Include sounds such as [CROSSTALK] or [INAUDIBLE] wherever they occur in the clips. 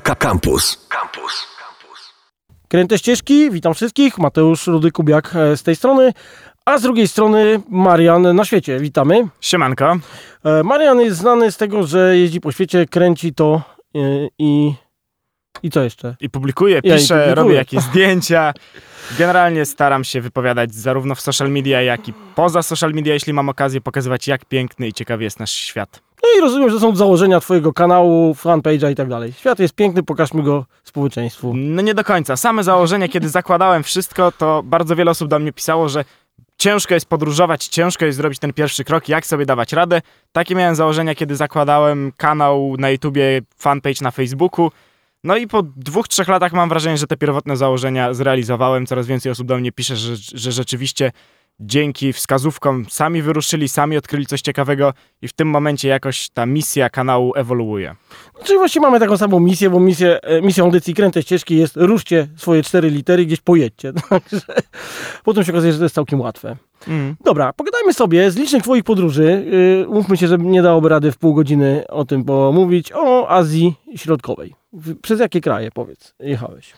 Campus. Campus. Kręte ścieżki, witam wszystkich. Mateusz Rudy Kubiak e, z tej strony, a z drugiej strony Marian na świecie. Witamy. Siemanko. E, Marian jest znany z tego, że jeździ po świecie, kręci to e, i. I co jeszcze? I publikuję, Ja i piszę, publikuję. robię jakieś zdjęcia. Generalnie staram się wypowiadać zarówno w social media, jak i poza social media, jeśli mam okazję pokazywać, jak piękny i ciekawy jest nasz świat. No i rozumiem, że są założenia Twojego kanału, fanpage'a i tak dalej. Świat jest piękny, pokażmy go społeczeństwu. No nie do końca. Same założenia, kiedy zakładałem wszystko, to bardzo wiele osób do mnie pisało, że ciężko jest podróżować, ciężko jest zrobić ten pierwszy krok, jak sobie dawać radę. Takie miałem założenia, kiedy zakładałem kanał na YouTubie, fanpage na Facebooku. No i po dwóch, trzech latach mam wrażenie, że te pierwotne założenia zrealizowałem. Coraz więcej osób do mnie pisze, że, że rzeczywiście dzięki wskazówkom sami wyruszyli, sami odkryli coś ciekawego i w tym momencie jakoś ta misja kanału ewoluuje. Czyli właściwie mamy taką samą misję, bo misję, e, misją audycji Kręte Ścieżki jest ruszcie swoje cztery litery, gdzieś pojedźcie. [LAUGHS] Także potem się okazuje, że to jest całkiem łatwe. Dobra, pogadajmy sobie z licznych Twoich podróży. Yy, Mówmy się, że nie dałoby rady w pół godziny o tym pomówić. O Azji Środkowej. Przez jakie kraje, powiedz, jechałeś?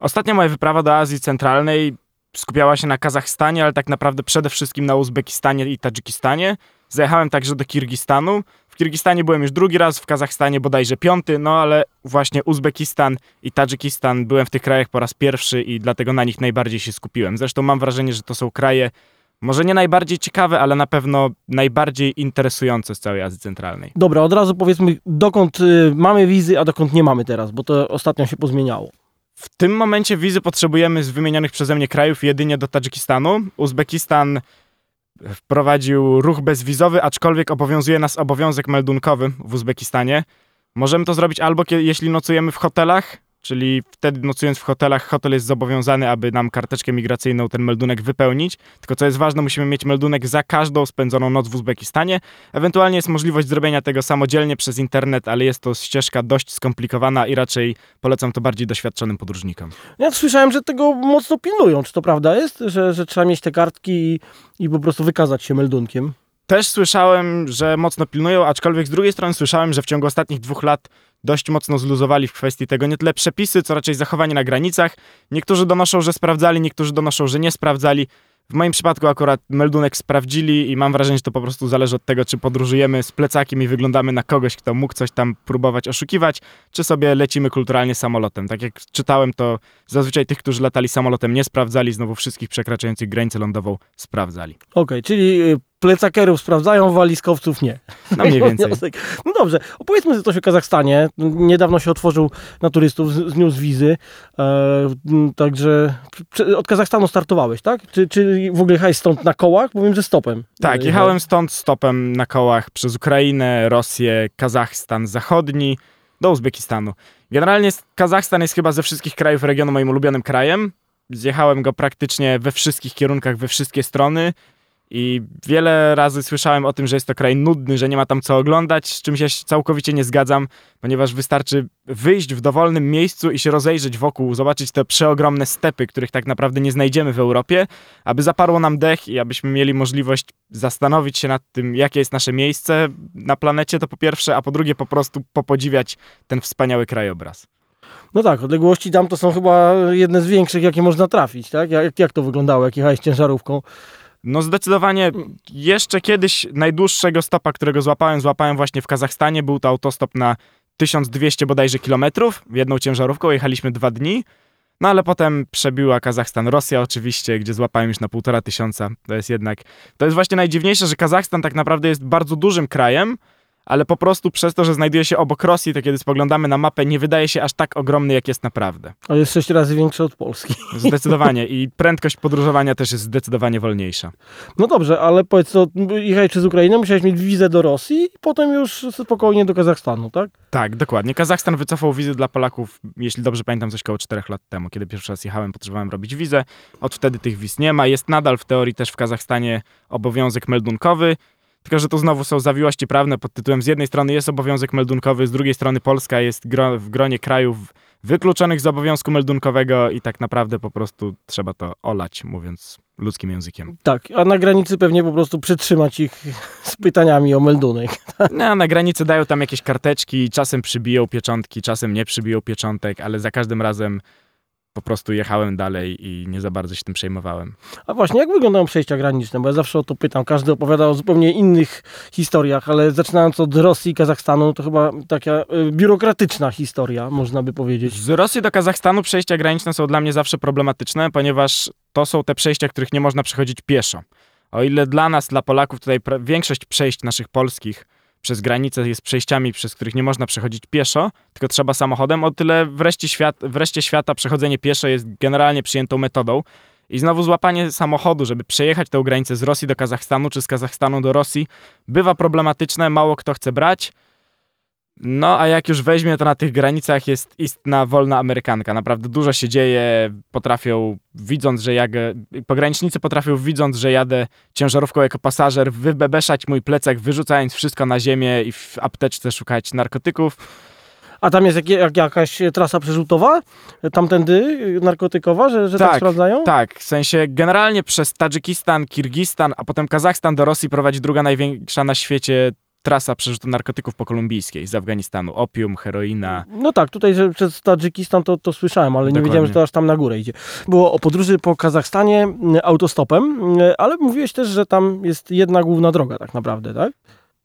Ostatnia moja wyprawa do Azji Centralnej skupiała się na Kazachstanie, ale tak naprawdę przede wszystkim na Uzbekistanie i Tadżykistanie. Zajechałem także do Kirgistanu. W Kirgistanie byłem już drugi raz, w Kazachstanie bodajże piąty, no ale właśnie Uzbekistan i Tadżykistan byłem w tych krajach po raz pierwszy i dlatego na nich najbardziej się skupiłem. Zresztą mam wrażenie, że to są kraje może nie najbardziej ciekawe, ale na pewno najbardziej interesujące z całej Azji Centralnej. Dobra, od razu powiedzmy, dokąd y, mamy wizy, a dokąd nie mamy teraz, bo to ostatnio się pozmieniało. W tym momencie wizy potrzebujemy z wymienionych przeze mnie krajów jedynie do Tadżykistanu. Uzbekistan wprowadził ruch bezwizowy, aczkolwiek obowiązuje nas obowiązek meldunkowy w Uzbekistanie. Możemy to zrobić albo jeśli nocujemy w hotelach, czyli wtedy nocując w hotelach, hotel jest zobowiązany, aby nam karteczkę migracyjną ten meldunek wypełnić. Tylko co jest ważne, musimy mieć meldunek za każdą spędzoną noc w Uzbekistanie. Ewentualnie jest możliwość zrobienia tego samodzielnie przez internet, ale jest to ścieżka dość skomplikowana i raczej polecam to bardziej doświadczonym podróżnikom. Ja słyszałem, że tego mocno pilnują. Czy to prawda jest, że, że trzeba mieć te kartki i, i po prostu wykazać się meldunkiem? Też słyszałem, że mocno pilnują, aczkolwiek z drugiej strony słyszałem, że w ciągu ostatnich dwóch lat dość mocno zluzowali w kwestii tego nie tyle przepisy, co raczej zachowanie na granicach. Niektórzy donoszą, że sprawdzali, niektórzy donoszą, że nie sprawdzali. W moim przypadku akurat meldunek sprawdzili i mam wrażenie, że to po prostu zależy od tego, czy podróżujemy z plecakiem i wyglądamy na kogoś, kto mógł coś tam próbować oszukiwać, czy sobie lecimy kulturalnie samolotem. Tak jak czytałem, to zazwyczaj tych, którzy latali samolotem nie sprawdzali, znowu wszystkich przekraczających granicę lądową sprawdzali. Okej, czyli y, plecakerów sprawdzają, walizkowców nie. No mniej [LAUGHS] więcej. No dobrze, opowiedzmy coś o Kazachstanie. Niedawno się otworzył na turystów, zniósł wizy. E, także od Kazachstanu startowałeś, tak? Czy, czy w ogóle jechałeś stąd na kołach? Bo wiem, że stopem. Tak, jechałem stąd stopem na kołach przez Ukrainę, Rosję, Kazachstan zachodni do Uzbekistanu. Generalnie Kazachstan jest chyba ze wszystkich krajów regionu moim ulubionym krajem. Zjechałem go praktycznie we wszystkich kierunkach, we wszystkie strony i wiele razy słyszałem o tym, że jest to kraj nudny, że nie ma tam co oglądać, z czym się całkowicie nie zgadzam, ponieważ wystarczy wyjść w dowolnym miejscu i się rozejrzeć wokół, zobaczyć te przeogromne stepy, których tak naprawdę nie znajdziemy w Europie, aby zaparło nam dech i abyśmy mieli możliwość zastanowić się nad tym, jakie jest nasze miejsce na planecie, to po pierwsze, a po drugie po prostu popodziwiać ten wspaniały krajobraz. No tak, odległości tam to są chyba jedne z większych, jakie można trafić, tak? Jak, jak to wyglądało, jak jechałeś ciężarówką? No zdecydowanie jeszcze kiedyś najdłuższego stopa, którego złapałem, złapałem właśnie w Kazachstanie. Był to autostop na 1200 bodajże kilometrów. Jedną ciężarówką jechaliśmy dwa dni. No ale potem przebiła Kazachstan Rosja oczywiście, gdzie złapałem już na półtora tysiąca. To jest jednak, to jest właśnie najdziwniejsze, że Kazachstan tak naprawdę jest bardzo dużym krajem, ale po prostu przez to, że znajduje się obok Rosji, to kiedy spoglądamy na mapę, nie wydaje się aż tak ogromny, jak jest naprawdę. Ale jest sześć razy większe od Polski. [LAUGHS] Zdecydowanie. I prędkość podróżowania też jest zdecydowanie wolniejsza. No dobrze, ale powiedz, to jechałeś przez Ukrainę, musiałeś mieć wizę do Rosji i potem już spokojnie do Kazachstanu, tak? Tak, dokładnie. Kazachstan wycofał wizy dla Polaków, jeśli dobrze pamiętam, coś koło 4 lat temu. Kiedy pierwszy raz jechałem, potrzebowałem robić wizę. Od wtedy tych wiz nie ma. Jest nadal w teorii też w Kazachstanie obowiązek meldunkowy. Tylko, że tu znowu są zawiłości prawne pod tytułem z jednej strony jest obowiązek meldunkowy, z drugiej strony Polska jest gro, w gronie krajów wykluczonych z obowiązku meldunkowego i tak naprawdę po prostu trzeba to olać, mówiąc ludzkim językiem. Tak, a na granicy pewnie po prostu przytrzymać ich z pytaniami o meldunek. No, na granicy dają tam jakieś karteczki, czasem przybiją pieczątki, czasem nie przybiją pieczątek, ale za każdym razem po prostu jechałem dalej i nie za bardzo się tym przejmowałem. A właśnie, jak wyglądają przejścia graniczne? Bo ja zawsze o to pytam. Każdy opowiada o zupełnie innych historiach, ale zaczynając od Rosji i Kazachstanu, to chyba taka y, biurokratyczna historia, można by powiedzieć. Z Rosji do Kazachstanu przejścia graniczne są dla mnie zawsze problematyczne, ponieważ to są te przejścia, których nie można przechodzić pieszo. O ile dla nas, dla Polaków, tutaj większość przejść naszych polskich przez granicę jest przejściami, przez których nie można przechodzić pieszo, tylko trzeba samochodem, o tyle wreszcie, świat, wreszcie świata przechodzenie pieszo jest generalnie przyjętą metodą. I znowu złapanie samochodu, żeby przejechać tę granicę z Rosji do Kazachstanu, czy z Kazachstanu do Rosji, bywa problematyczne, mało kto chce brać. No, a jak już weźmie, to na tych granicach jest istna wolna amerykanka. Naprawdę dużo się dzieje, potrafią, widząc, że jak... Pogranicznicy potrafią, widząc, że jadę ciężarówką jako pasażer, wybebeszać mój plecak, wyrzucając wszystko na ziemię i w apteczce szukać narkotyków. A tam jest jak, jak, jakaś trasa przerzutowa? Tamtędy narkotykowa, że, że tak, tak sprawdzają? Tak, w sensie generalnie przez Tadżykistan, Kirgistan, a potem Kazachstan do Rosji prowadzi druga największa na świecie trasa przerzutu narkotyków pokolumbijskiej z Afganistanu. Opium, heroina. No tak, tutaj że przez Tadżykistan to, to słyszałem, ale Dokładnie. nie wiedziałem, że to aż tam na górę idzie. Było o podróży po Kazachstanie mm, autostopem, mm, ale mówiłeś też, że tam jest jedna główna droga tak naprawdę, tak?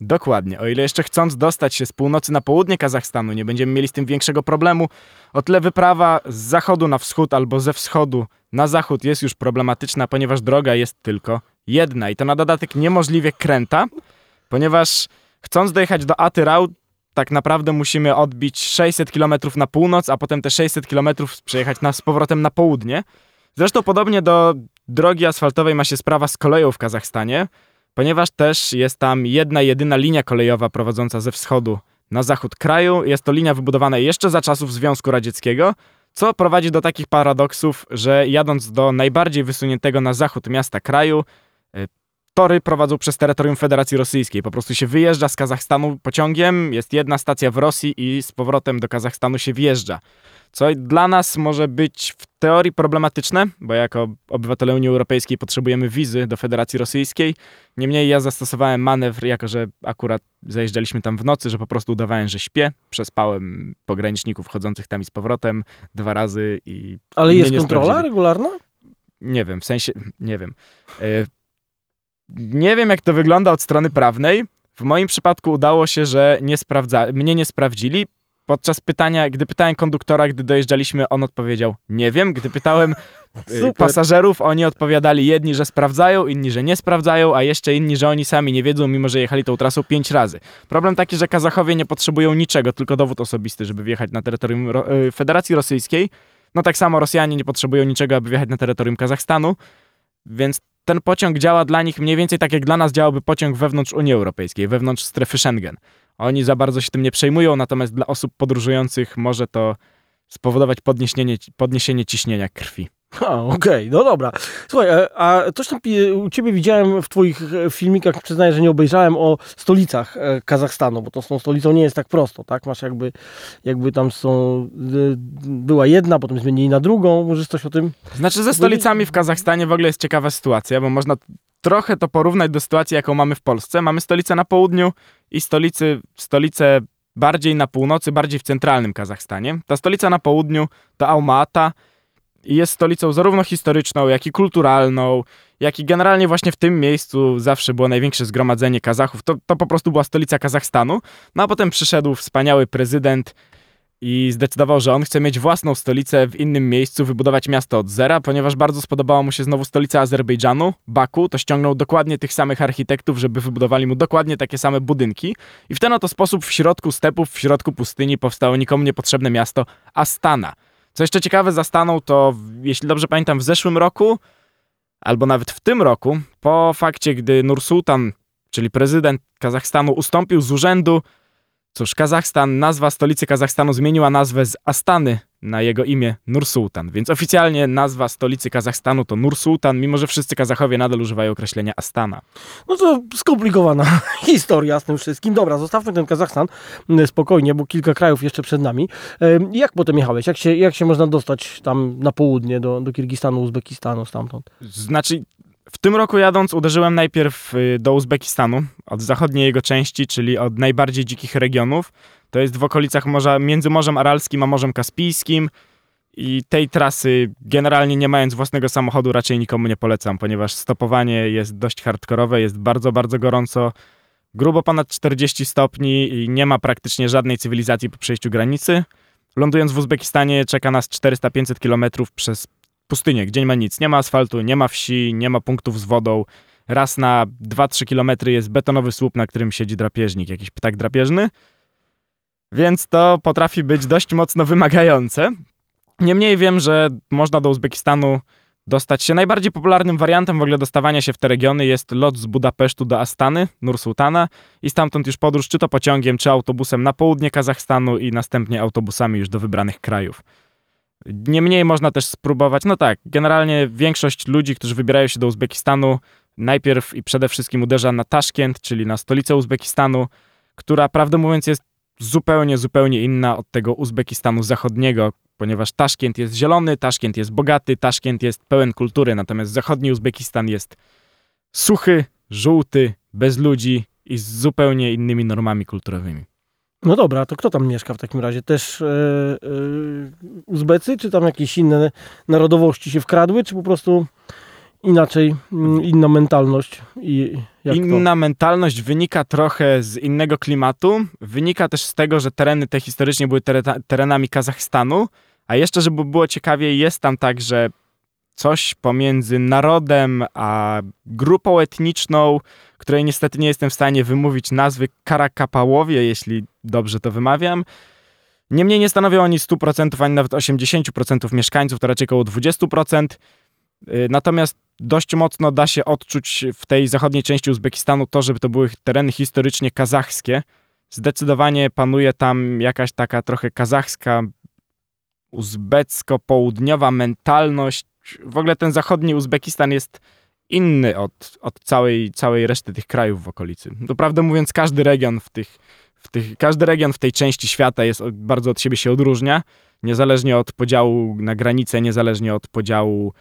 Dokładnie. O ile jeszcze chcąc dostać się z północy na południe Kazachstanu, nie będziemy mieli z tym większego problemu, o tyle wyprawa z zachodu na wschód albo ze wschodu na zachód jest już problematyczna, ponieważ droga jest tylko jedna i to na dodatek niemożliwie kręta, ponieważ Chcąc dojechać do Atyrau, tak naprawdę musimy odbić 600 km na północ, a potem te 600 km przejechać na, z powrotem na południe. Zresztą podobnie do drogi asfaltowej ma się sprawa z koleją w Kazachstanie, ponieważ też jest tam jedna jedyna linia kolejowa prowadząca ze wschodu na zachód kraju. Jest to linia wybudowana jeszcze za czasów Związku Radzieckiego, co prowadzi do takich paradoksów, że jadąc do najbardziej wysuniętego na zachód miasta kraju, tory prowadzą przez terytorium Federacji Rosyjskiej. Po prostu się wyjeżdża z Kazachstanu pociągiem, jest jedna stacja w Rosji i z powrotem do Kazachstanu się wjeżdża. Co dla nas może być w teorii problematyczne, bo jako obywatele Unii Europejskiej potrzebujemy wizy do Federacji Rosyjskiej. Niemniej ja zastosowałem manewr, jako że akurat zajeżdżaliśmy tam w nocy, że po prostu udawałem, że śpię. Przespałem pograniczników chodzących tam i z powrotem dwa razy i. Ale jest kontrola regularna? Nie wiem, w sensie, nie wiem. E, nie wiem, jak to wygląda od strony prawnej. W moim przypadku udało się, że nie sprawdza, mnie nie sprawdzili. Podczas pytania, gdy pytałem konduktora, gdy dojeżdżaliśmy, on odpowiedział nie wiem. Gdy pytałem [LAUGHS] pasażerów, oni odpowiadali jedni, że sprawdzają, inni, że nie sprawdzają, a jeszcze inni, że oni sami nie wiedzą, mimo że jechali tą trasą pięć razy. Problem taki, że Kazachowie nie potrzebują niczego, tylko dowód osobisty, żeby wjechać na terytorium y, Federacji Rosyjskiej. No tak samo Rosjanie nie potrzebują niczego, aby wjechać na terytorium Kazachstanu, więc ten pociąg działa dla nich mniej więcej tak, jak dla nas działałby pociąg wewnątrz Unii Europejskiej, wewnątrz strefy Schengen. Oni za bardzo się tym nie przejmują, natomiast dla osób podróżujących może to spowodować podniesienie, podniesienie ciśnienia krwi. A, okej, okay, no dobra. Słuchaj, e, a coś tam u ciebie widziałem w twoich e, filmikach, przyznaję, że nie obejrzałem, o stolicach e, Kazachstanu, bo to z tą stolicą nie jest tak prosto, tak? Masz jakby, jakby tam są, była jedna, potem zmienili na drugą, możesz coś o tym? Znaczy ze stolicami w Kazachstanie w ogóle jest ciekawa sytuacja, bo można trochę to porównać do sytuacji, jaką mamy w Polsce. Mamy stolicę na południu i stolicy, stolice bardziej na północy, bardziej w centralnym Kazachstanie. Ta stolica na południu to Alma-Ata, i jest stolicą zarówno historyczną, jak i kulturalną, jak i generalnie właśnie w tym miejscu zawsze było największe zgromadzenie Kazachów. To, to po prostu była stolica Kazachstanu. No a potem przyszedł wspaniały prezydent i zdecydował, że on chce mieć własną stolicę w innym miejscu, wybudować miasto od zera, ponieważ bardzo spodobała mu się znowu stolica Azerbejdżanu, Baku, to ściągnął dokładnie tych samych architektów, żeby wybudowali mu dokładnie takie same budynki. I w ten oto sposób w środku stepów, w środku pustyni powstało nikomu niepotrzebne miasto Astana. Co jeszcze ciekawe, zastanął to, jeśli dobrze pamiętam, w zeszłym roku, albo nawet w tym roku, po fakcie, gdy Nursultan, czyli prezydent Kazachstanu, ustąpił z urzędu, Cóż, Kazachstan, nazwa stolicy Kazachstanu zmieniła nazwę z Astany na jego imię Nursultan, więc oficjalnie nazwa stolicy Kazachstanu to Nursultan, mimo że wszyscy Kazachowie nadal używają określenia Astana. No to skomplikowana [LAUGHS] historia z tym wszystkim. Dobra, zostawmy ten Kazachstan mm, spokojnie, bo kilka krajów jeszcze przed nami. Jak potem jechałeś? Jak się, jak się można dostać tam na południe do, do Kirgistanu, Uzbekistanu, stamtąd? Znaczy, W tym roku jadąc uderzyłem najpierw y, do Uzbekistanu, od zachodniej jego części, czyli od najbardziej dzikich regionów. To jest w okolicach morza, między Morzem Aralskim a Morzem Kaspijskim. I tej trasy generalnie nie mając własnego samochodu raczej nikomu nie polecam, ponieważ stopowanie jest dość hardkorowe, jest bardzo, bardzo gorąco, grubo ponad 40 stopni i nie ma praktycznie żadnej cywilizacji po przejściu granicy. Lądując w Uzbekistanie czeka nas 400-500 km przez pustynię, gdzie nie ma nic. Nie ma asfaltu, nie ma wsi, nie ma punktów z wodą. Raz na 2-3 km jest betonowy słup, na którym siedzi drapieżnik, jakiś ptak drapieżny. Więc to potrafi być dość mocno wymagające. Niemniej wiem, że można do Uzbekistanu dostać się. Najbardziej popularnym wariantem w ogóle dostawania się w te regiony jest lot z Budapesztu do Astany, Nur-Sultana i stamtąd już podróż czy to pociągiem, czy autobusem na południe Kazachstanu i następnie autobusami już do wybranych krajów. Niemniej można też spróbować, no tak, generalnie większość ludzi, którzy wybierają się do Uzbekistanu, najpierw i przede wszystkim uderza na Taszkent, czyli na stolicę Uzbekistanu, która prawdę mówiąc jest zupełnie, zupełnie inna od tego Uzbekistanu zachodniego, ponieważ Taszkent jest zielony, Taszkent jest bogaty, Taszkent jest pełen kultury, natomiast zachodni Uzbekistan jest suchy, żółty, bez ludzi i z zupełnie innymi normami kulturowymi. No dobra, to kto tam mieszka w takim razie? Też e, e, Uzbecy, czy tam jakieś inne narodowości się wkradły, czy po prostu inaczej, mm, inna mentalność? I inna to? mentalność wynika trochę z innego klimatu. Wynika też z tego, że tereny te historycznie były terenami Kazachstanu, a jeszcze, żeby było ciekawiej, jest tam tak, że coś pomiędzy narodem a grupą etniczną, której niestety nie jestem w stanie wymówić nazwy Karakapałowie, jeśli dobrze to wymawiam. Niemniej nie stanowią oni 100% ani nawet 80% mieszkańców, to raczej około 20%. Y, natomiast dość mocno da się odczuć w tej zachodniej części Uzbekistanu to, żeby to były tereny historycznie kazachskie. Zdecydowanie panuje tam jakaś taka trochę kazachska, uzbecko-południowa mentalność. W ogóle ten zachodni Uzbekistan jest inny od, od całej, całej reszty tych krajów w okolicy. To prawdę mówiąc, każdy region w tych, w tych, każdy region w tej części świata jest bardzo od siebie się odróżnia, niezależnie od podziału na granice, niezależnie od podziału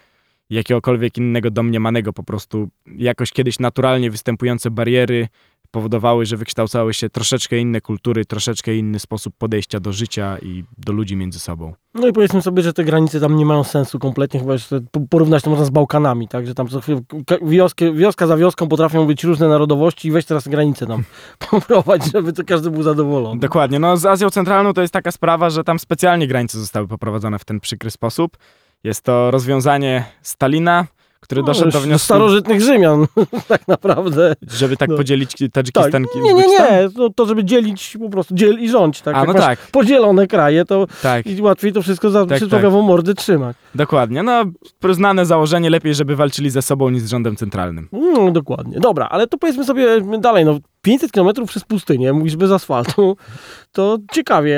jakiegokolwiek innego domniemanego, po prostu jakoś kiedyś naturalnie występujące bariery powodowały, że wykształcały się troszeczkę inne kultury, troszeczkę inny sposób podejścia do życia i do ludzi między sobą. No i powiedzmy sobie, że te granice tam nie mają sensu kompletnie, chyba że porównać to można z Bałkanami, tak, że tam co chwilę, wioskę, wioska za wioską potrafią być różne narodowości i weź teraz granicę tam [LAUGHS] poprowadź, żeby to każdy był zadowolony. Dokładnie, no z Azją Centralną to jest taka sprawa, że tam specjalnie granice zostały poprowadzone w ten przykry sposób. Jest to rozwiązanie Stalina, który no, doszedł do wniosku... starożytnych Rzymian, [LAUGHS] tak naprawdę. Żeby tak no. podzielić Tadżykistan tak. Nie, nie, nie. To, to, żeby dzielić po prostu, dziel i rządź. Tak? A, no tak. Podzielone kraje, to tak. łatwiej to wszystko za tak, przysłowiową tak. mordy trzymać. Dokładnie. No, znane założenie, lepiej, żeby walczyli ze sobą niż z rządem centralnym. No, dokładnie. Dobra, ale to powiedzmy sobie dalej, no 500 km przez pustynię, mówisz bez asfaltu, [LAUGHS] to ciekawie.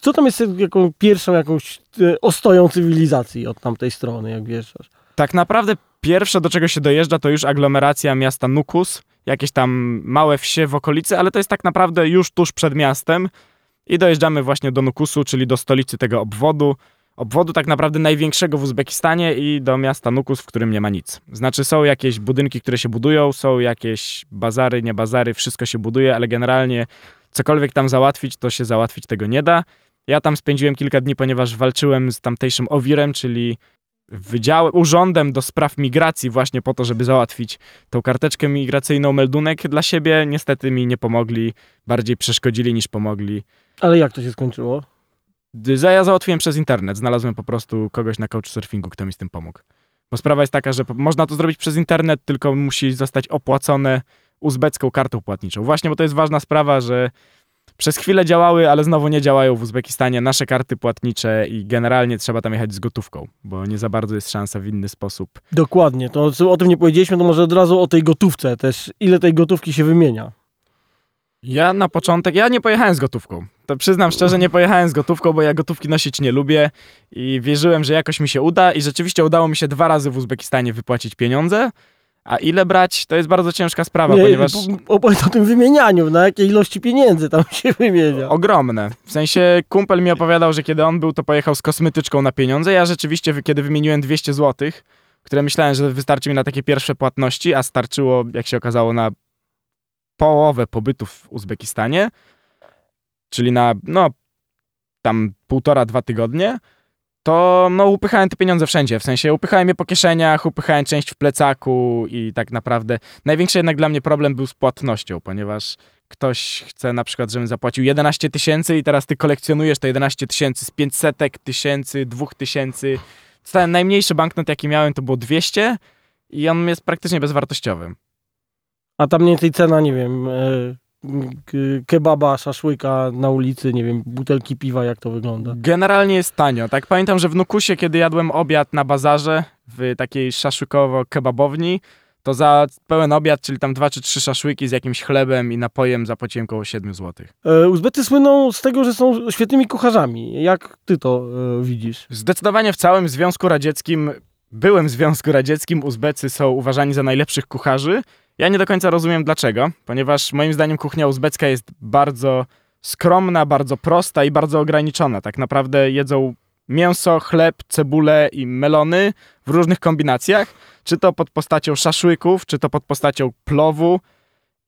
Co tam jest jaką pierwszą jakąś e, ostoją cywilizacji od tamtej strony, jak wiesz? Tak naprawdę Pierwsze, do czego się dojeżdża, to już aglomeracja miasta Nukus, jakieś tam małe wsie w okolicy, ale to jest tak naprawdę już tuż przed miastem. I dojeżdżamy właśnie do Nukusu, czyli do stolicy tego obwodu. Obwodu tak naprawdę największego w Uzbekistanie i do miasta Nukus, w którym nie ma nic. Znaczy są jakieś budynki, które się budują, są jakieś bazary, nie bazary, wszystko się buduje, ale generalnie cokolwiek tam załatwić, to się załatwić tego nie da. Ja tam spędziłem kilka dni, ponieważ walczyłem z tamtejszym Owirem, czyli wydziałem, urządem do spraw migracji właśnie po to, żeby załatwić tą karteczkę migracyjną, meldunek dla siebie. Niestety mi nie pomogli, bardziej przeszkodzili niż pomogli. Ale jak to się skończyło? Ja załatwiłem przez internet. Znalazłem po prostu kogoś na couchsurfingu, kto mi z tym pomógł. Bo sprawa jest taka, że można to zrobić przez internet, tylko musi zostać opłacone uzbecką kartą płatniczą. Właśnie, bo to jest ważna sprawa, że przez chwilę działały, ale znowu nie działają w Uzbekistanie nasze karty płatnicze i generalnie trzeba tam jechać z gotówką, bo nie za bardzo jest szansa w inny sposób. Dokładnie, to o tym nie powiedzieliśmy, to może od razu o tej gotówce też. Ile tej gotówki się wymienia? Ja na początek, ja nie pojechałem z gotówką. To przyznam szczerze, nie pojechałem z gotówką, bo ja gotówki nosić nie lubię i wierzyłem, że jakoś mi się uda i rzeczywiście udało mi się dwa razy w Uzbekistanie wypłacić pieniądze. A ile brać, to jest bardzo ciężka sprawa, nie, ponieważ... Opowiedz o tym wymienianiu, na jakiej ilości pieniędzy tam się wymienia. Ogromne. W sensie kumpel mi opowiadał, że kiedy on był, to pojechał z kosmetyczką na pieniądze. Ja rzeczywiście, kiedy wymieniłem 200 zł, które myślałem, że wystarczy mi na takie pierwsze płatności, a starczyło, jak się okazało, na połowę pobytu w Uzbekistanie, czyli na, no, tam półtora, dwa tygodnie, to no upychałem te pieniądze wszędzie, w sensie upychałem je po kieszeniach, upychałem część w plecaku i tak naprawdę największy jednak dla mnie problem był z płatnością, ponieważ ktoś chce na przykład, żebym zapłacił 11 tysięcy i teraz ty kolekcjonujesz te 11 tysięcy z 500 tysięcy, 2000. Ten najmniejszy banknot jaki miałem to było 200 i on jest praktycznie bezwartościowy. A tam mniej więcej cena, nie wiem, e, kebaba, szaszłyka na ulicy, nie wiem, butelki piwa, jak to wygląda? Generalnie jest tanio. Tak pamiętam, że w Nukusie, kiedy jadłem obiad na bazarze w takiej szaszłykowo-kebabowni, to za pełen obiad, czyli tam dwa czy trzy szaszłyki z jakimś chlebem i napojem zapłaciłem około 7 zł. E, Uzbecy słyną z tego, że są świetnymi kucharzami. Jak ty to e, widzisz? Zdecydowanie w całym Związku Radzieckim, byłem Związku Radzieckim, Uzbecy są uważani za najlepszych kucharzy. Ja nie do końca rozumiem dlaczego, ponieważ moim zdaniem kuchnia uzbecka jest bardzo skromna, bardzo prosta i bardzo ograniczona. Tak naprawdę jedzą mięso, chleb, cebulę i melony w różnych kombinacjach, czy to pod postacią szaszłyków, czy to pod postacią plowu.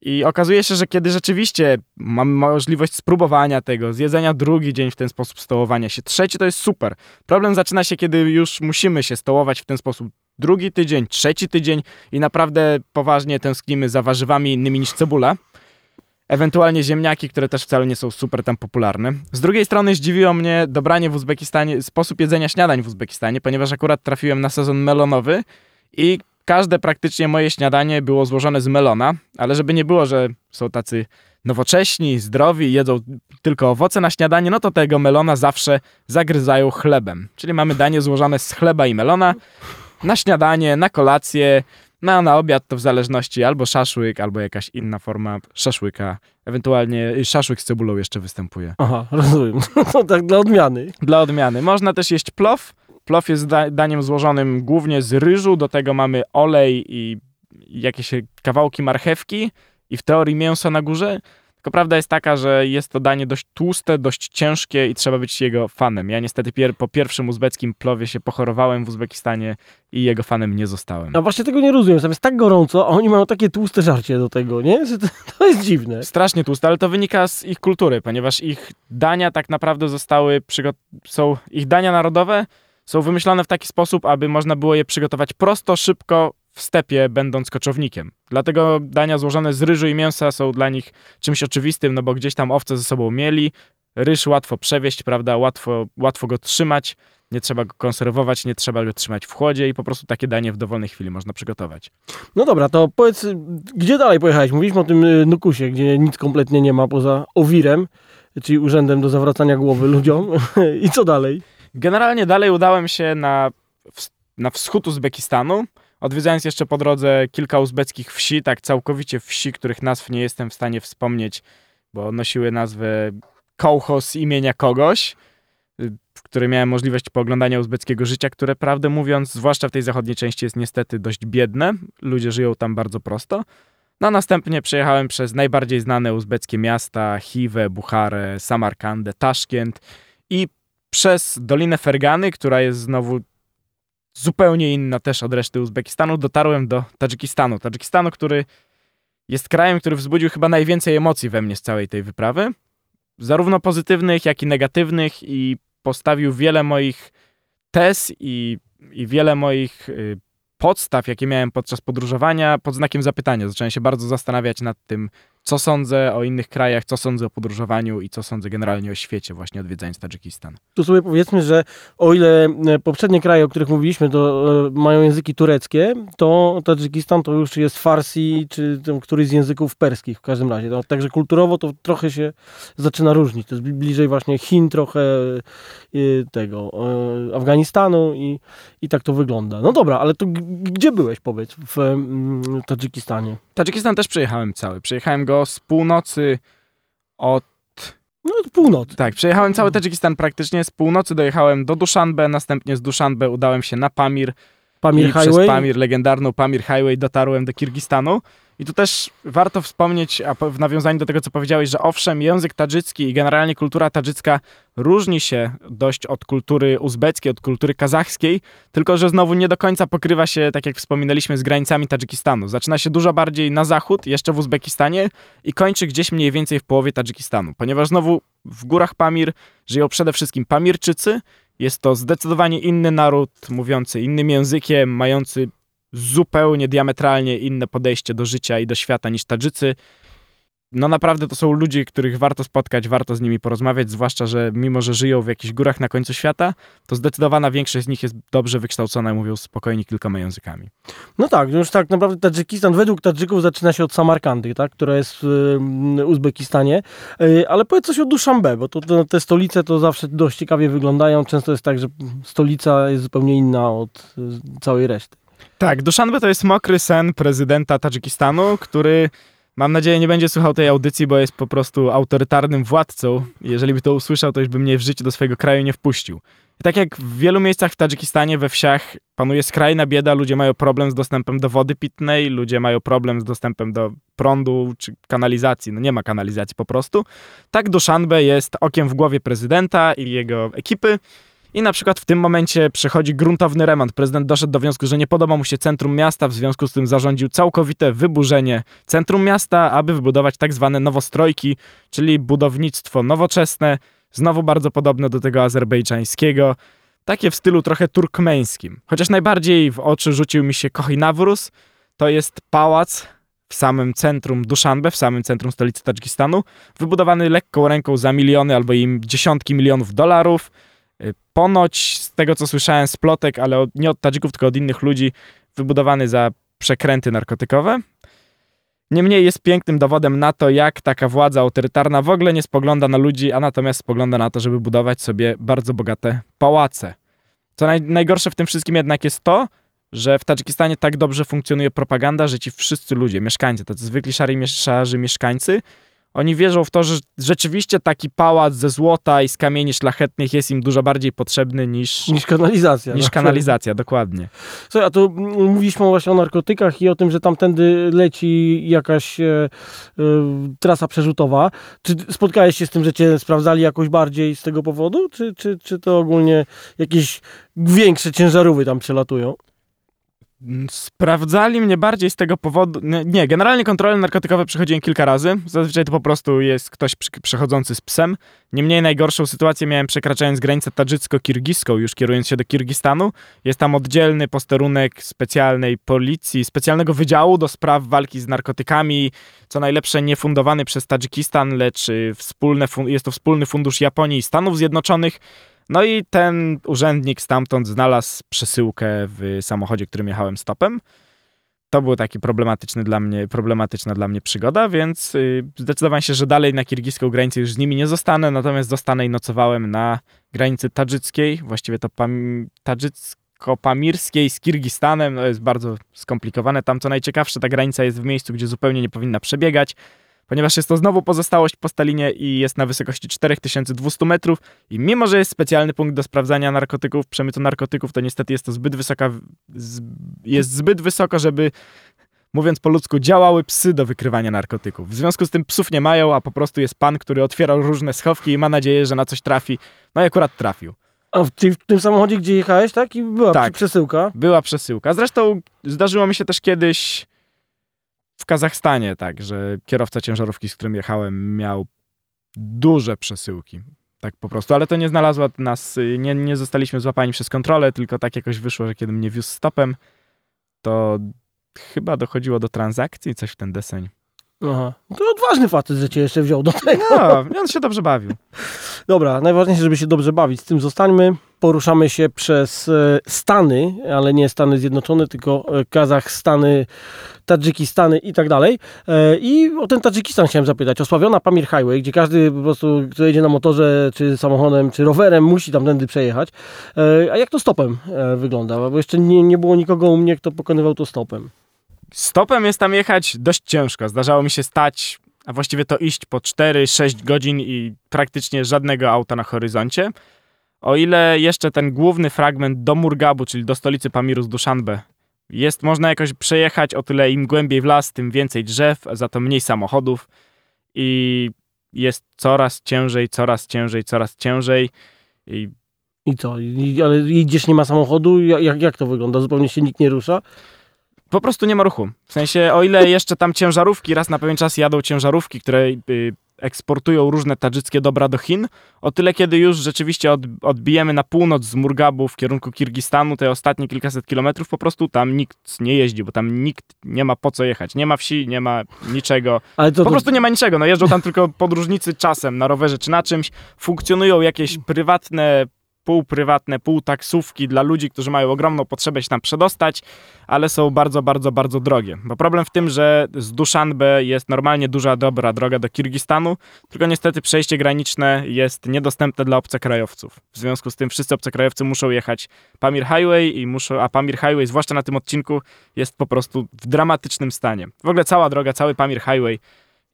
I okazuje się, że kiedy rzeczywiście mam możliwość spróbowania tego, zjedzenia drugi dzień w ten sposób stołowania się, trzeci to jest super. Problem zaczyna się, kiedy już musimy się stołować w ten sposób drugi tydzień, trzeci tydzień i naprawdę poważnie tęsknimy za warzywami innymi niż cebula. Ewentualnie ziemniaki, które też wcale nie są super tam popularne. Z drugiej strony zdziwiło mnie dobranie w Uzbekistanie, sposób jedzenia śniadań w Uzbekistanie, ponieważ akurat trafiłem na sezon melonowy i każde praktycznie moje śniadanie było złożone z melona, ale żeby nie było, że są tacy nowocześni, zdrowi, jedzą tylko owoce na śniadanie, no to tego melona zawsze zagryzają chlebem. Czyli mamy danie złożone z chleba i melona na śniadanie, na kolację, no a na obiad to w zależności albo szaszłyk, albo jakaś inna forma szaszłyka. Ewentualnie szaszłyk z cebulą jeszcze występuje. Aha, [LAUGHS] rozumiem. [LAUGHS] No tak dla odmiany. Dla odmiany. Można też jeść plow. Plow jest da daniem złożonym głównie z ryżu, do tego mamy olej i jakieś kawałki marchewki i w teorii mięso na górze. Tylko prawda jest taka, że jest to danie dość tłuste, dość ciężkie i trzeba być jego fanem. Ja niestety pier po pierwszym uzbeckim plowie się pochorowałem w Uzbekistanie i jego fanem nie zostałem. No właśnie tego nie rozumiem. Tam jest tak gorąco, a oni mają takie tłuste żarcie do tego, nie? [LAUGHS] To jest dziwne. Strasznie tłuste, ale to wynika z ich kultury, ponieważ ich dania tak naprawdę zostały są ich dania narodowe są wymyślone w taki sposób, aby można było je przygotować prosto, szybko, w stepie, będąc koczownikiem. Dlatego dania złożone z ryżu i mięsa są dla nich czymś oczywistym, no bo gdzieś tam owce ze sobą mieli. Ryż łatwo przewieźć, prawda, łatwo, łatwo go trzymać, nie trzeba go konserwować, nie trzeba go trzymać w chłodzie i po prostu takie danie w dowolnej chwili można przygotować. No dobra, to powiedz, gdzie dalej pojechałeś? Mówiliśmy o tym y, Nukusie, gdzie nic kompletnie nie ma poza Owirem, czyli urzędem do zawracania głowy [LAUGHS] ludziom. I co dalej? Generalnie dalej udałem się na, na wschód Uzbekistanu, Odwiedzając jeszcze po drodze kilka uzbeckich wsi, tak całkowicie wsi, których nazw nie jestem w stanie wspomnieć, bo nosiły nazwę kołchos imienia kogoś, w której miałem możliwość pooglądania uzbeckiego życia, które prawdę mówiąc, zwłaszcza w tej zachodniej części jest niestety dość biedne. Ludzie żyją tam bardzo prosto. No następnie przejechałem przez najbardziej znane uzbeckie miasta, Hiwę, Bucharę, Samarkandę, Taszkent i przez Dolinę Fergany, która jest znowu zupełnie inna też od reszty Uzbekistanu, dotarłem do Tadżykistanu. Tadżykistanu, który jest krajem, który wzbudził chyba najwięcej emocji we mnie z całej tej wyprawy. Zarówno pozytywnych, jak i negatywnych i postawił wiele moich tez i, i wiele moich y, podstaw, jakie miałem podczas podróżowania, pod znakiem zapytania. Zacząłem się bardzo zastanawiać nad tym, co sądzę o innych krajach, co sądzę o podróżowaniu i co sądzę generalnie o świecie, właśnie odwiedzając Tadżykistan. Tu sobie powiedzmy, że o ile e, poprzednie kraje, o których mówiliśmy, to e, mają języki tureckie, to Tadżykistan to już jest farsi, czy któryś z języków perskich w każdym razie. No, także kulturowo to trochę się zaczyna różnić. To jest bliżej właśnie Chin, trochę e, tego Afganistanu i, i tak to wygląda. No dobra, ale to gdzie byłeś, powiedz, w Tadżykistanie? Tadżykistan też przejechałem cały. Przejechałem go z północy od... No od północy. Tak, przejechałem cały Tadżykistan praktycznie. Z północy dojechałem do Duszanbe, następnie z Duszanbe udałem się na Pamir. Pamir Highway? przez Pamir, legendarną Pamir Highway dotarłem do Kirgistanu. I tu też warto wspomnieć, a w nawiązaniu do tego, co powiedziałeś, że owszem, język tadżycki i generalnie kultura tadżycka różni się dość od kultury uzbeckiej, od kultury kazachskiej, tylko że znowu nie do końca pokrywa się, tak jak wspominaliśmy, z granicami Tadżykistanu. Zaczyna się dużo bardziej na zachód, jeszcze w Uzbekistanie i kończy gdzieś mniej więcej w połowie Tadżykistanu, ponieważ znowu w górach Pamir żyją przede wszystkim Pamirczycy, jest to zdecydowanie inny naród, mówiący innym językiem, mający zupełnie diametralnie inne podejście do życia i do świata niż Tadżycy. No naprawdę to są ludzie, których warto spotkać, warto z nimi porozmawiać, zwłaszcza, że mimo, że żyją w jakichś górach na końcu świata, to zdecydowana większość z nich jest dobrze wykształcona i mówią spokojnie kilkoma językami. No tak, już tak naprawdę Tadżykistan według Tadżyków zaczyna się od Samarkandy, tak, która jest w Uzbekistanie, y, ale powiedz coś o Duszanbe, bo to, te stolice to zawsze dość ciekawie wyglądają, często jest tak, że stolica jest zupełnie inna od y, całej reszty. Tak, Duszanbe to jest mokry sen prezydenta Tadżykistanu, który mam nadzieję nie będzie słuchał tej audycji, bo jest po prostu autorytarnym władcą. Jeżeli by to usłyszał, to już by mnie w życiu do swojego kraju nie wpuścił. Tak jak w wielu miejscach w Tadżykistanie, we wsiach panuje skrajna bieda, ludzie mają problem z dostępem do wody pitnej, ludzie mają problem z dostępem do prądu czy kanalizacji. No nie ma kanalizacji po prostu. Tak Duszanbe jest okiem w głowie prezydenta i jego ekipy i na przykład w tym momencie przechodzi gruntowny remont. Prezydent doszedł do wniosku, że nie podoba mu się centrum miasta, w związku z tym zarządził całkowite wyburzenie centrum miasta, aby wybudować tak zwane nowostrojki, czyli budownictwo nowoczesne, znowu bardzo podobne do tego azerbejdżańskiego, takie w stylu trochę turkmeńskim. Chociaż najbardziej w oczy rzucił mi się Kohinawrus, to jest pałac w samym centrum Duszanbe, w samym centrum stolicy Tadżykistanu, wybudowany lekką ręką za miliony albo im dziesiątki milionów dolarów, ponoć, z tego co słyszałem z plotek, ale od, nie od Tadżyków, tylko od innych ludzi, wybudowany za przekręty narkotykowe. Niemniej jest pięknym dowodem na to, jak taka władza autorytarna w ogóle nie spogląda na ludzi, a natomiast spogląda na to, żeby budować sobie bardzo bogate pałace. Co naj, najgorsze w tym wszystkim jednak jest to, że w Tadżykistanie tak dobrze funkcjonuje propaganda, że ci wszyscy ludzie, mieszkańcy, tacy zwykli szari, szarzy mieszkańcy, oni wierzą w to, że rzeczywiście taki pałac ze złota i z kamieni szlachetnych jest im dużo bardziej potrzebny niż... Niż kanalizacja. Niż no. kanalizacja, dokładnie. Słuchaj, a tu mówiliśmy właśnie o narkotykach i o tym, że tamtędy leci jakaś e, e, trasa przerzutowa. Czy spotkałeś się z tym, że cię sprawdzali jakoś bardziej z tego powodu? Czy, czy, czy to ogólnie jakieś większe ciężarówki tam przelatują? Sprawdzali mnie bardziej z tego powodu. Nie, generalnie kontrole narkotykowe przechodziłem kilka razy. Zazwyczaj to po prostu jest ktoś przechodzący z psem. Niemniej najgorszą sytuację miałem przekraczając granicę tadżycko-kirgiską, już kierując się do Kirgistanu. Jest tam oddzielny posterunek specjalnej policji, specjalnego wydziału do spraw walki z narkotykami. Co najlepsze, nie fundowany przez Tadżykistan, lecz y, wspólne, jest to wspólny fundusz Japonii i Stanów Zjednoczonych no i ten urzędnik stamtąd znalazł przesyłkę w samochodzie, którym jechałem stopem. To była taki problematyczny dla mnie, problematyczna dla mnie przygoda, więc yy, zdecydowałem się, że dalej na kirgiską granicę już z nimi nie zostanę, natomiast zostanę i nocowałem na granicy tadżyckiej, właściwie to pam, tadżycko-pamirskiej z Kirgistanem. No jest bardzo skomplikowane. Tam co najciekawsze, ta granica jest w miejscu, gdzie zupełnie nie powinna przebiegać ponieważ jest to znowu pozostałość po Stalinie i jest na wysokości 4200 metrów i mimo, że jest specjalny punkt do sprawdzania narkotyków, przemytu narkotyków, to niestety jest to zbyt wysoka, jest zbyt wysoko, żeby mówiąc po ludzku, działały psy do wykrywania narkotyków. W związku z tym psów nie mają, a po prostu jest pan, który otwierał różne schowki i ma nadzieję, że na coś trafi. No i akurat trafił. A w, w tym samochodzie, gdzie jechałeś, tak? I była tak, przesyłka? była przesyłka. Zresztą zdarzyło mi się też kiedyś w Kazachstanie tak, że kierowca ciężarówki, z którym jechałem, miał duże przesyłki. Tak po prostu, ale to nie znalazło nas, nie, nie zostaliśmy złapani przez kontrolę, tylko tak jakoś wyszło, że kiedy mnie wiózł stopem, to chyba dochodziło do transakcji, coś w ten deseń. Aha. To odważny facet, że cię jeszcze wziął do tego. No, on się dobrze bawił. Dobra, najważniejsze, żeby się dobrze bawić. Z tym zostańmy. Poruszamy się przez e, Stany, ale nie Stany Zjednoczone, tylko e, Kazachstany, Tadżykistany i tak dalej. E, I o ten Tadżykistan chciałem zapytać. Osławiona Pamir Highway, gdzie każdy po prostu, kto jedzie na motorze, czy samochodem, czy rowerem, musi tamtędy przejechać. A jak to stopem wygląda? Bo jeszcze nie, nie było nikogo u mnie, kto pokonywał to stopem. Stopem jest tam jechać dość ciężko. Zdarzało mi się stać, a właściwie to iść po 4-6 godzin i praktycznie żadnego auta na horyzoncie. O ile jeszcze ten główny fragment do Murgabu, czyli do stolicy Pamiru z Dushanbe, Jest, można jakoś przejechać, o tyle im głębiej w las, tym więcej drzew, za to mniej samochodów i jest coraz ciężej, coraz ciężej, coraz ciężej. I, I co? I, ale idziesz, nie ma samochodu? Jak, jak to wygląda? Zupełnie się nikt nie rusza? po prostu nie ma ruchu. W sensie, o ile jeszcze tam ciężarówki, raz na pewien czas jadą ciężarówki, które y, eksportują różne tadżyckie dobra do Chin, o tyle kiedy już rzeczywiście od, odbijemy na północ z Murgabu w kierunku Kirgistanu, te ostatnie kilkaset kilometrów, po prostu tam nikt nie jeździ, bo tam nikt nie ma po co jechać. Nie ma wsi, nie ma niczego. Ale to, po to... prostu nie ma niczego. No jeżdżą tam tylko podróżnicy czasem na rowerze czy na czymś. Funkcjonują jakieś prywatne półprywatne, półtaksówki dla ludzi, którzy mają ogromną potrzebę się tam przedostać, ale są bardzo, bardzo, bardzo drogie. Bo problem w tym, że z Duszanbe jest normalnie duża, dobra droga do Kirgistanu, tylko niestety przejście graniczne jest niedostępne dla obcokrajowców. W związku z tym wszyscy obcokrajowcy muszą jechać Pamir Highway i muszą, a Pamir Highway, zwłaszcza na tym odcinku, jest po prostu w dramatycznym stanie. W ogóle cała droga, cały Pamir Highway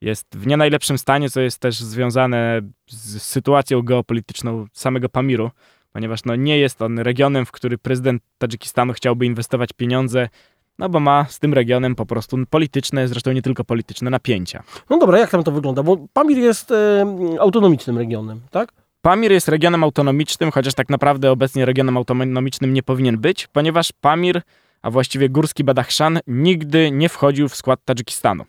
jest w nie najlepszym stanie, co jest też związane z sytuacją geopolityczną samego Pamiru, ponieważ no, nie jest on regionem, w który prezydent Tadżykistanu chciałby inwestować pieniądze, no bo ma z tym regionem po prostu polityczne, zresztą nie tylko polityczne, napięcia. No dobra, jak tam to wygląda? Bo Pamir jest e, autonomicznym regionem, tak? Pamir jest regionem autonomicznym, chociaż tak naprawdę obecnie regionem autonomicznym nie powinien być, ponieważ Pamir, a właściwie Górski Badachszan, nigdy nie wchodził w skład Tadżykistanu.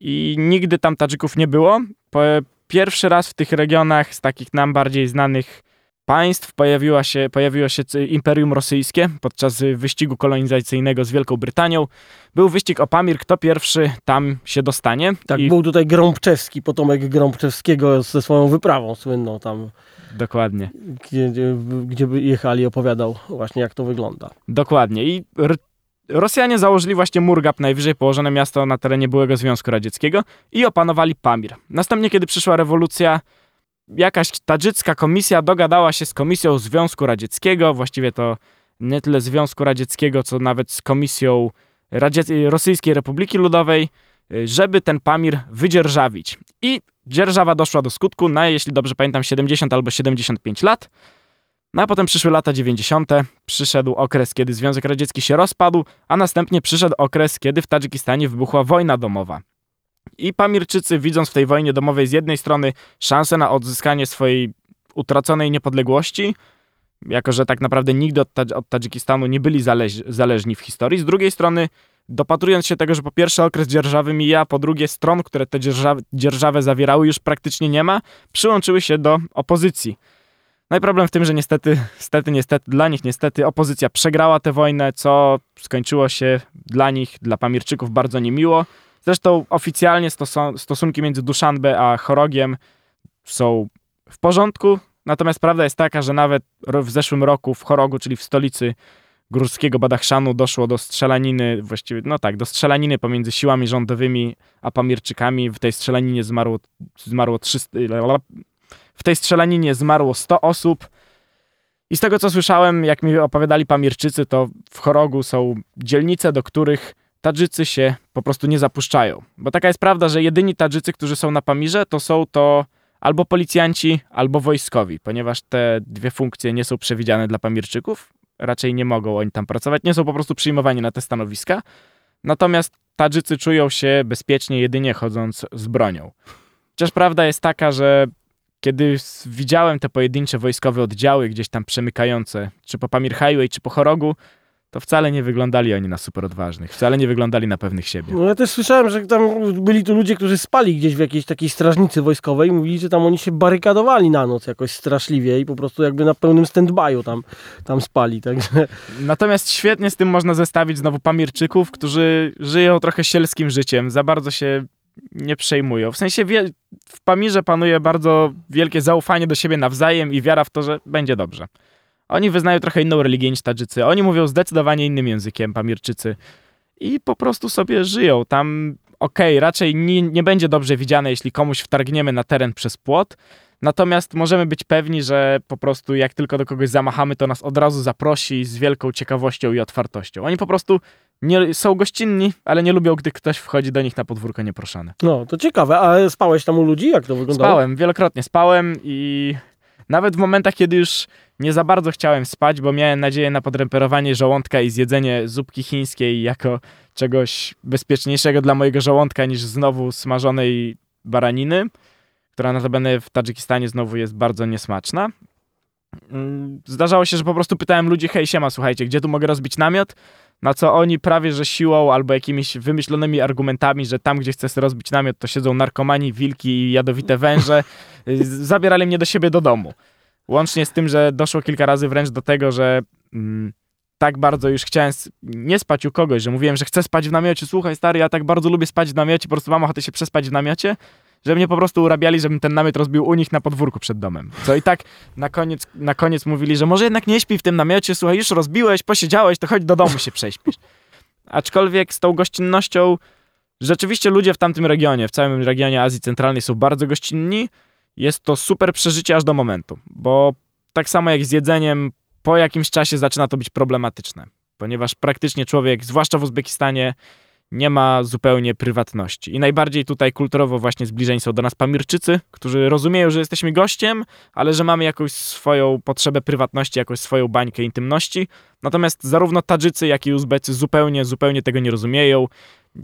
I nigdy tam Tadżyków nie było. Po pierwszy raz w tych regionach z takich nam bardziej znanych państw pojawiła się, pojawiło się Imperium Rosyjskie podczas wyścigu kolonizacyjnego z Wielką Brytanią. Był wyścig o Pamir, kto pierwszy tam się dostanie. Tak, I... był tutaj Grąbczewski, potomek Grąbczewskiego ze swoją wyprawą słynną tam. Dokładnie. Gdzie, gdzie, jechali, opowiadał właśnie jak to wygląda. Dokładnie. I Rosjanie założyli właśnie Murgab, najwyżej położone miasto na terenie byłego Związku Radzieckiego i opanowali Pamir. Następnie, kiedy przyszła rewolucja, jakaś tadżycka komisja dogadała się z Komisją Związku Radzieckiego, właściwie to nie tyle Związku Radzieckiego, co nawet z Komisją Radzie Rosyjskiej Republiki Ludowej, żeby ten Pamir wydzierżawić. I dzierżawa doszła do skutku na, jeśli dobrze pamiętam, 70 albo 75 lat. No a potem przyszły lata 90., przyszedł okres, kiedy Związek Radziecki się rozpadł, a następnie przyszedł okres, kiedy w Tadżykistanie wybuchła wojna domowa. I Pamirczycy, widząc w tej wojnie domowej z jednej strony szansę na odzyskanie swojej utraconej niepodległości, jako że tak naprawdę nigdy od, od Tadżykistanu nie byli zależ zależni w historii, z drugiej strony dopatrując się tego, że po pierwsze okres dzierżawy mija, po drugie stron, które te dzierżawy, dzierżawę zawierały już praktycznie nie ma, przyłączyły się do opozycji. No i problem w tym, że niestety, niestety, niestety, dla nich niestety opozycja przegrała tę wojnę, co skończyło się dla nich, dla Pamirczyków bardzo niemiło. Zresztą oficjalnie stosunki między Duszanbe a Chorogiem są w porządku, natomiast prawda jest taka, że nawet w zeszłym roku w Chorogu, czyli w stolicy górskiego Badachszanu doszło do strzelaniny, właściwie, no tak, do strzelaniny pomiędzy siłami rządowymi a Pamirczykami. W tej strzelaninie zmarło, zmarło 300, w tej strzelaninie zmarło 100 osób. I z tego co słyszałem, jak mi opowiadali Pamirczycy, to w Chorogu są dzielnice, do których Tadżycy się po prostu nie zapuszczają. Bo taka jest prawda, że jedyni Tadżycy, którzy są na Pamirze, to są to albo policjanci, albo wojskowi, ponieważ te dwie funkcje nie są przewidziane dla Pamirczyków. Raczej nie mogą oni tam pracować, nie są po prostu przyjmowani na te stanowiska. Natomiast Tadżycy czują się bezpiecznie jedynie chodząc z bronią. Chociaż prawda jest taka, że kiedy widziałem te pojedyncze wojskowe oddziały gdzieś tam przemykające, czy po Pamir Highway, czy po Chorogu, to wcale nie wyglądali oni na super odważnych, wcale nie wyglądali na pewnych siebie. No ja też słyszałem, że tam byli tu ludzie, którzy spali gdzieś w jakiejś takiej strażnicy wojskowej i mówili, że tam oni się barykadowali na noc jakoś straszliwie i po prostu jakby na pełnym stand-by'u tam, tam spali, także... Natomiast świetnie z tym można zestawić znowu Pamirczyków, którzy żyją trochę sielskim życiem, za bardzo się nie przejmują. W sensie w Pamirze panuje bardzo wielkie zaufanie do siebie nawzajem i wiara w to, że będzie dobrze. Oni wyznają trochę inną religię niż Tadżycy. Oni mówią zdecydowanie innym językiem, Pamirczycy. I po prostu sobie żyją. Tam, okej, okay, raczej nie, nie będzie dobrze widziane, jeśli komuś wtargniemy na teren przez płot. Natomiast możemy być pewni, że po prostu jak tylko do kogoś zamachamy, to nas od razu zaprosi z wielką ciekawością i otwartością. Oni po prostu nie, są gościnni, ale nie lubią, gdy ktoś wchodzi do nich na podwórko nieproszony. No, to ciekawe. A spałeś tam u ludzi? Jak to wyglądało? Spałem, wielokrotnie spałem i Nawet w momentach, kiedy już nie za bardzo chciałem spać, bo miałem nadzieję na podreperowanie żołądka i zjedzenie zupki chińskiej jako czegoś bezpieczniejszego dla mojego żołądka niż znowu smażonej baraniny, która notabene w Tadżykistanie znowu jest bardzo niesmaczna. Mm, zdarzało się, że po prostu pytałem ludzi, hej siema, słuchajcie, gdzie tu mogę rozbić namiot? Na co oni prawie, że siłą albo jakimiś wymyślonymi argumentami, że tam, gdzie sobie rozbić namiot, to siedzą narkomani, wilki i jadowite węże, y, zabierali mnie do siebie do domu. Łącznie z tym, że doszło kilka razy wręcz do tego, że mm, tak bardzo już chciałem nie spać u kogoś, że mówiłem, że chcę spać w namiocie. Słuchaj, stary, ja tak bardzo lubię spać w namiocie, po prostu mam ochotę się przespać w namiocie, że mnie po prostu urabiali, żebym ten namiot rozbił u nich na podwórku przed domem. Co i tak na koniec, na koniec mówili, że może jednak nie śpi w tym namiocie, słuchaj, już rozbiłeś, posiedziałeś, to chodź do domu się prześpisz. Aczkolwiek z tą gościnnością rzeczywiście ludzie w tamtym regionie, w całym regionie Azji Centralnej są bardzo gościnni. Jest to super przeżycie aż do momentu, bo tak samo jak z jedzeniem, po jakimś czasie zaczyna to być problematyczne, ponieważ praktycznie człowiek, zwłaszcza w Uzbekistanie, nie ma zupełnie prywatności. I najbardziej tutaj kulturowo właśnie zbliżeni są do nas Pamirczycy, którzy rozumieją, że jesteśmy gościem, ale że mamy jakąś swoją potrzebę prywatności, jakąś swoją bańkę intymności. Natomiast zarówno Tadżycy, jak i Uzbecy zupełnie, zupełnie tego nie rozumieją.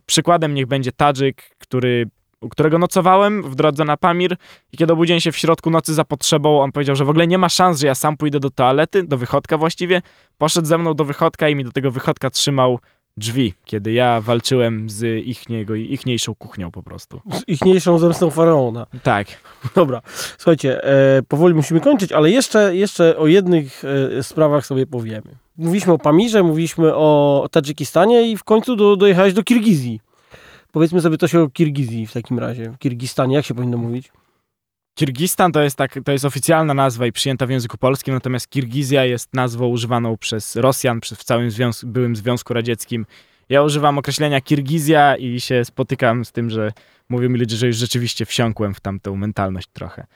Przykładem niech będzie Tadżyk, który u którego nocowałem w drodze na Pamir i kiedy obudziłem się w środku nocy za potrzebą, on powiedział, że w ogóle nie ma szans, że ja sam pójdę do toalety, do wychodka właściwie. Poszedł ze mną do wychodka i mi do tego wychodka trzymał drzwi, kiedy ja walczyłem z ichniego, ichniejszą kuchnią po prostu. Z ichniejszą zemstą faraona. Tak. [LAUGHS] Dobra, słuchajcie, e, powoli musimy kończyć, ale jeszcze, jeszcze o jednych e, sprawach sobie powiemy. Mówiliśmy o Pamirze, mówiliśmy o Tadżykistanie i w końcu do, dojechałeś do Kirgizji. Powiedzmy sobie coś o Kirgizji w takim razie. W Kirgistanie, jak się powinno mówić? Kirgistan to jest, tak, to jest oficjalna nazwa i przyjęta w języku polskim, natomiast Kirgizja jest nazwą używaną przez Rosjan przez, w całym związku, byłym Związku Radzieckim. Ja używam określenia Kirgizja i się spotykam z tym, że mówią mi ludzie, że już rzeczywiście wsiąkłem w tamtą mentalność trochę.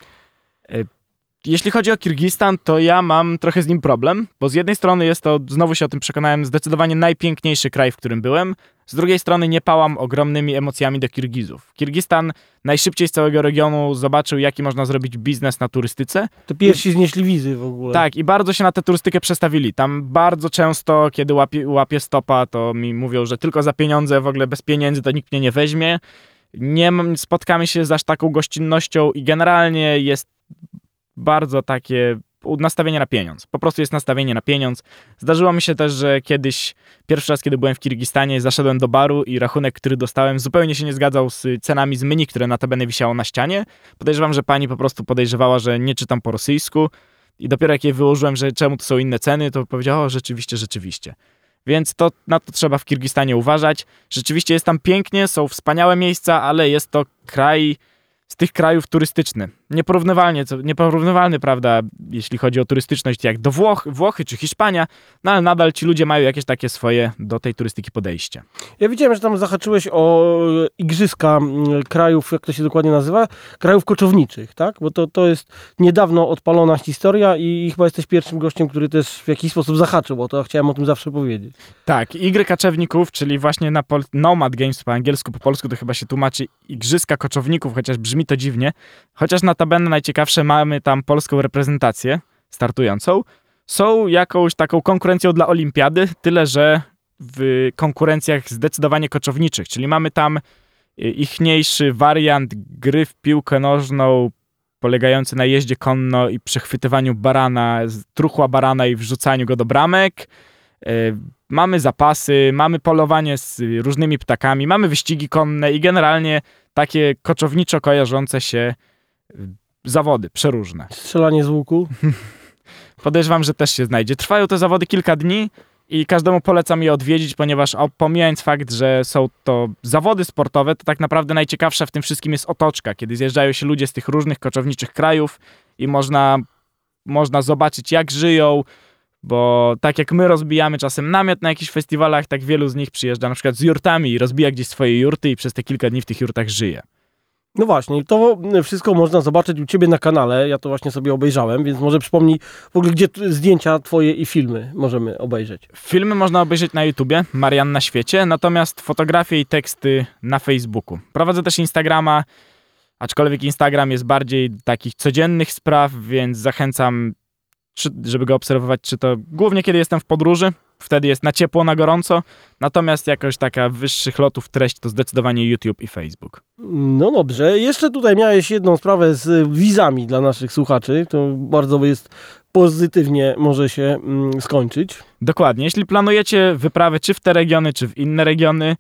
Jeśli chodzi o Kirgistan, to ja mam trochę z nim problem, bo z jednej strony jest to, znowu się o tym przekonałem, zdecydowanie najpiękniejszy kraj, w którym byłem. Z drugiej strony nie pałam ogromnymi emocjami do Kirgizów. Kirgistan najszybciej z całego regionu zobaczył, jaki można zrobić biznes na turystyce. To pierwsi znieśli wizy w ogóle. Tak, i bardzo się na tę turystykę przestawili. Tam bardzo często, kiedy łapie, łapie stopa, to mi mówią, że tylko za pieniądze, w ogóle bez pieniędzy to nikt mnie nie weźmie. Nie spotkamy się z aż taką gościnnością i generalnie jest bardzo takie nastawienie na pieniądz. Po prostu jest nastawienie na pieniądz. Zdarzyło mi się też, że kiedyś, pierwszy raz, kiedy byłem w Kirgistanie, zaszedłem do baru i rachunek, który dostałem, zupełnie się nie zgadzał z cenami z menu, które notabene wisiało na ścianie. Podejrzewam, że pani po prostu podejrzewała, że nie czytam po rosyjsku i dopiero jak je wyłożyłem, że czemu to są inne ceny, to powiedziała, o, rzeczywiście, rzeczywiście. Więc to, na to trzeba w Kirgistanie uważać. Rzeczywiście jest tam pięknie, są wspaniałe miejsca, ale jest to kraj z tych krajów turystyczny. Nieporównywalnie, nieporównywalny, prawda, jeśli chodzi o turystyczność, jak do Włoch, Włochy czy Hiszpania, no ale nadal ci ludzie mają jakieś takie swoje do tej turystyki podejście. Ja widziałem, że tam zahaczyłeś o igrzyska krajów, jak to się dokładnie nazywa, krajów koczowniczych, tak? Bo to, to jest niedawno odpalona historia i chyba jesteś pierwszym gościem, który też w jakiś sposób zahaczył, bo to chciałem o tym zawsze powiedzieć. Tak, igry kaczewników, czyli właśnie na Pol Nomad Games po angielsku, po polsku to chyba się tłumaczy igrzyska koczowników, chociaż brzmi to dziwnie, chociaż na tabelę najciekawsze mamy tam polską reprezentację startującą. Są jakąś taką konkurencją dla olimpiady, tyle że w konkurencjach zdecydowanie koczowniczych, czyli mamy tam y, ichniejszy wariant gry w piłkę nożną polegający na jeździe konno i przechwytywaniu barana, truchła barana i wrzucaniu go do bramek. Y, mamy zapasy, mamy polowanie z różnymi ptakami, mamy wyścigi konne i generalnie takie koczowniczo kojarzące się zawody przeróżne. Strzelanie z łuku? [LAUGHS] Podejrzewam, że też się znajdzie. Trwają te zawody kilka dni i każdemu polecam je odwiedzić, ponieważ pomijając fakt, że są to zawody sportowe, to tak naprawdę najciekawsza w tym wszystkim jest otoczka, kiedy zjeżdżają się ludzie z tych różnych koczowniczych krajów i można, można zobaczyć, jak żyją, bo tak jak my rozbijamy czasem namiot na jakichś festiwalach, tak wielu z nich przyjeżdża na przykład z jurtami i rozbija gdzieś swoje jurty i przez te kilka dni w tych jurtach żyje. No właśnie, to wszystko można zobaczyć u Ciebie na kanale. Ja to właśnie sobie obejrzałem, więc może przypomnij w ogóle, gdzie zdjęcia Twoje i filmy możemy obejrzeć. Filmy można obejrzeć na YouTubie, Marian na świecie, natomiast fotografie i teksty na Facebooku. Prowadzę też Instagrama. Aczkolwiek Instagram jest bardziej takich codziennych spraw, więc zachęcam, czy, żeby go obserwować, czy to głównie kiedy jestem w podróży, wtedy jest na ciepło, na gorąco, natomiast jakoś taka wyższych lotów treść to zdecydowanie YouTube i Facebook. No dobrze, jeszcze tutaj miałeś jedną sprawę z wizami dla naszych słuchaczy, to bardzo jest pozytywnie może się mm, skończyć. Dokładnie, jeśli planujecie wyprawę czy w te regiony, czy w inne regiony,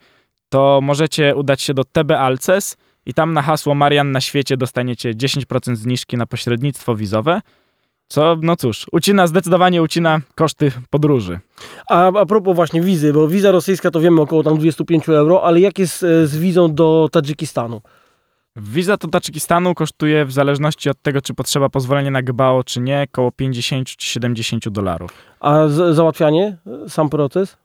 to możecie udać się do TB Alces i tam na hasło Marian na świecie dostaniecie 10% zniżki na pośrednictwo wizowe, co, no cóż, ucina, zdecydowanie ucina koszty podróży. A, a propos właśnie wizy, bo wiza rosyjska to wiemy około tam 25 euro, ale jak jest e, z wizą do Tadżykistanu? Wiza do Tadżykistanu kosztuje w zależności od tego, czy potrzeba pozwolenia na GBAO, czy nie, około 50 czy 70 dolarów. A załatwianie, sam proces?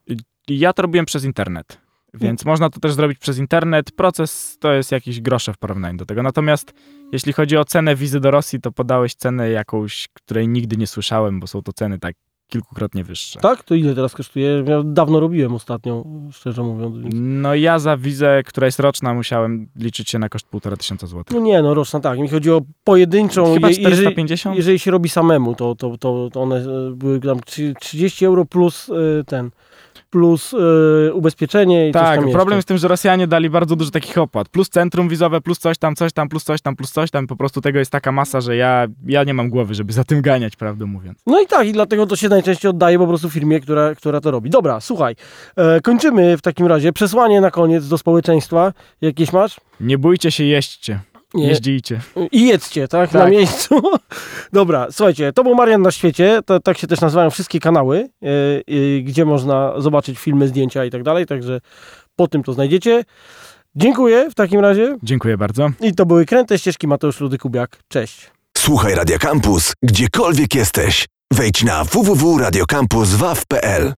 Ja to robiłem przez internet. Więc można to też zrobić przez internet. Proces to jest jakieś grosze w porównaniu do tego. Natomiast jeśli chodzi o cenę wizy do Rosji, to podałeś cenę jakąś, której nigdy nie słyszałem, bo są to ceny tak kilkukrotnie wyższe. Tak? To ile teraz kosztuje? Ja dawno robiłem ostatnio, szczerze mówiąc. Więc... No ja za wizę, która jest roczna, musiałem liczyć się na koszt półtora tysiąca złotych. No nie, no roczna tak. Mi chodzi o pojedynczą. Chyba je- 450? Jeżeli, jeżeli się robi samemu, to, to, to, to one e, były tam trzy- 30 euro plus e, ten, plus e, ubezpieczenie i Tak, problem jeszcze. jest w tym, że Rosjanie dali bardzo dużo takich opłat. Plus centrum wizowe, plus coś tam, coś tam, plus coś tam, plus coś tam. Po prostu tego jest taka masa, że ja, ja nie mam głowy, żeby za tym ganiać, prawdę mówiąc. No i tak, i dlatego to się najczęściej oddaje po prostu firmie, która, która to robi. Dobra, słuchaj, e, kończymy w takim razie. Przesłanie na koniec do społeczeństwa. Jakieś masz? Nie bójcie się, jeźdźcie. Nie. Jeździcie. I jedzcie, tak? Na Tak. miejscu. [LAUGHS] Dobra, słuchajcie, to był Marian na świecie. To, tak się też nazywają wszystkie kanały, e, e, gdzie można zobaczyć filmy, zdjęcia i tak dalej. Także po tym to znajdziecie. Dziękuję w takim razie. Dziękuję bardzo. I to były Kręte Ścieżki Mateusz Rudy-Kubiak. Cześć. Słuchaj Radio Campus, gdziekolwiek jesteś. Wejdź na www.radiocampus.waw.pl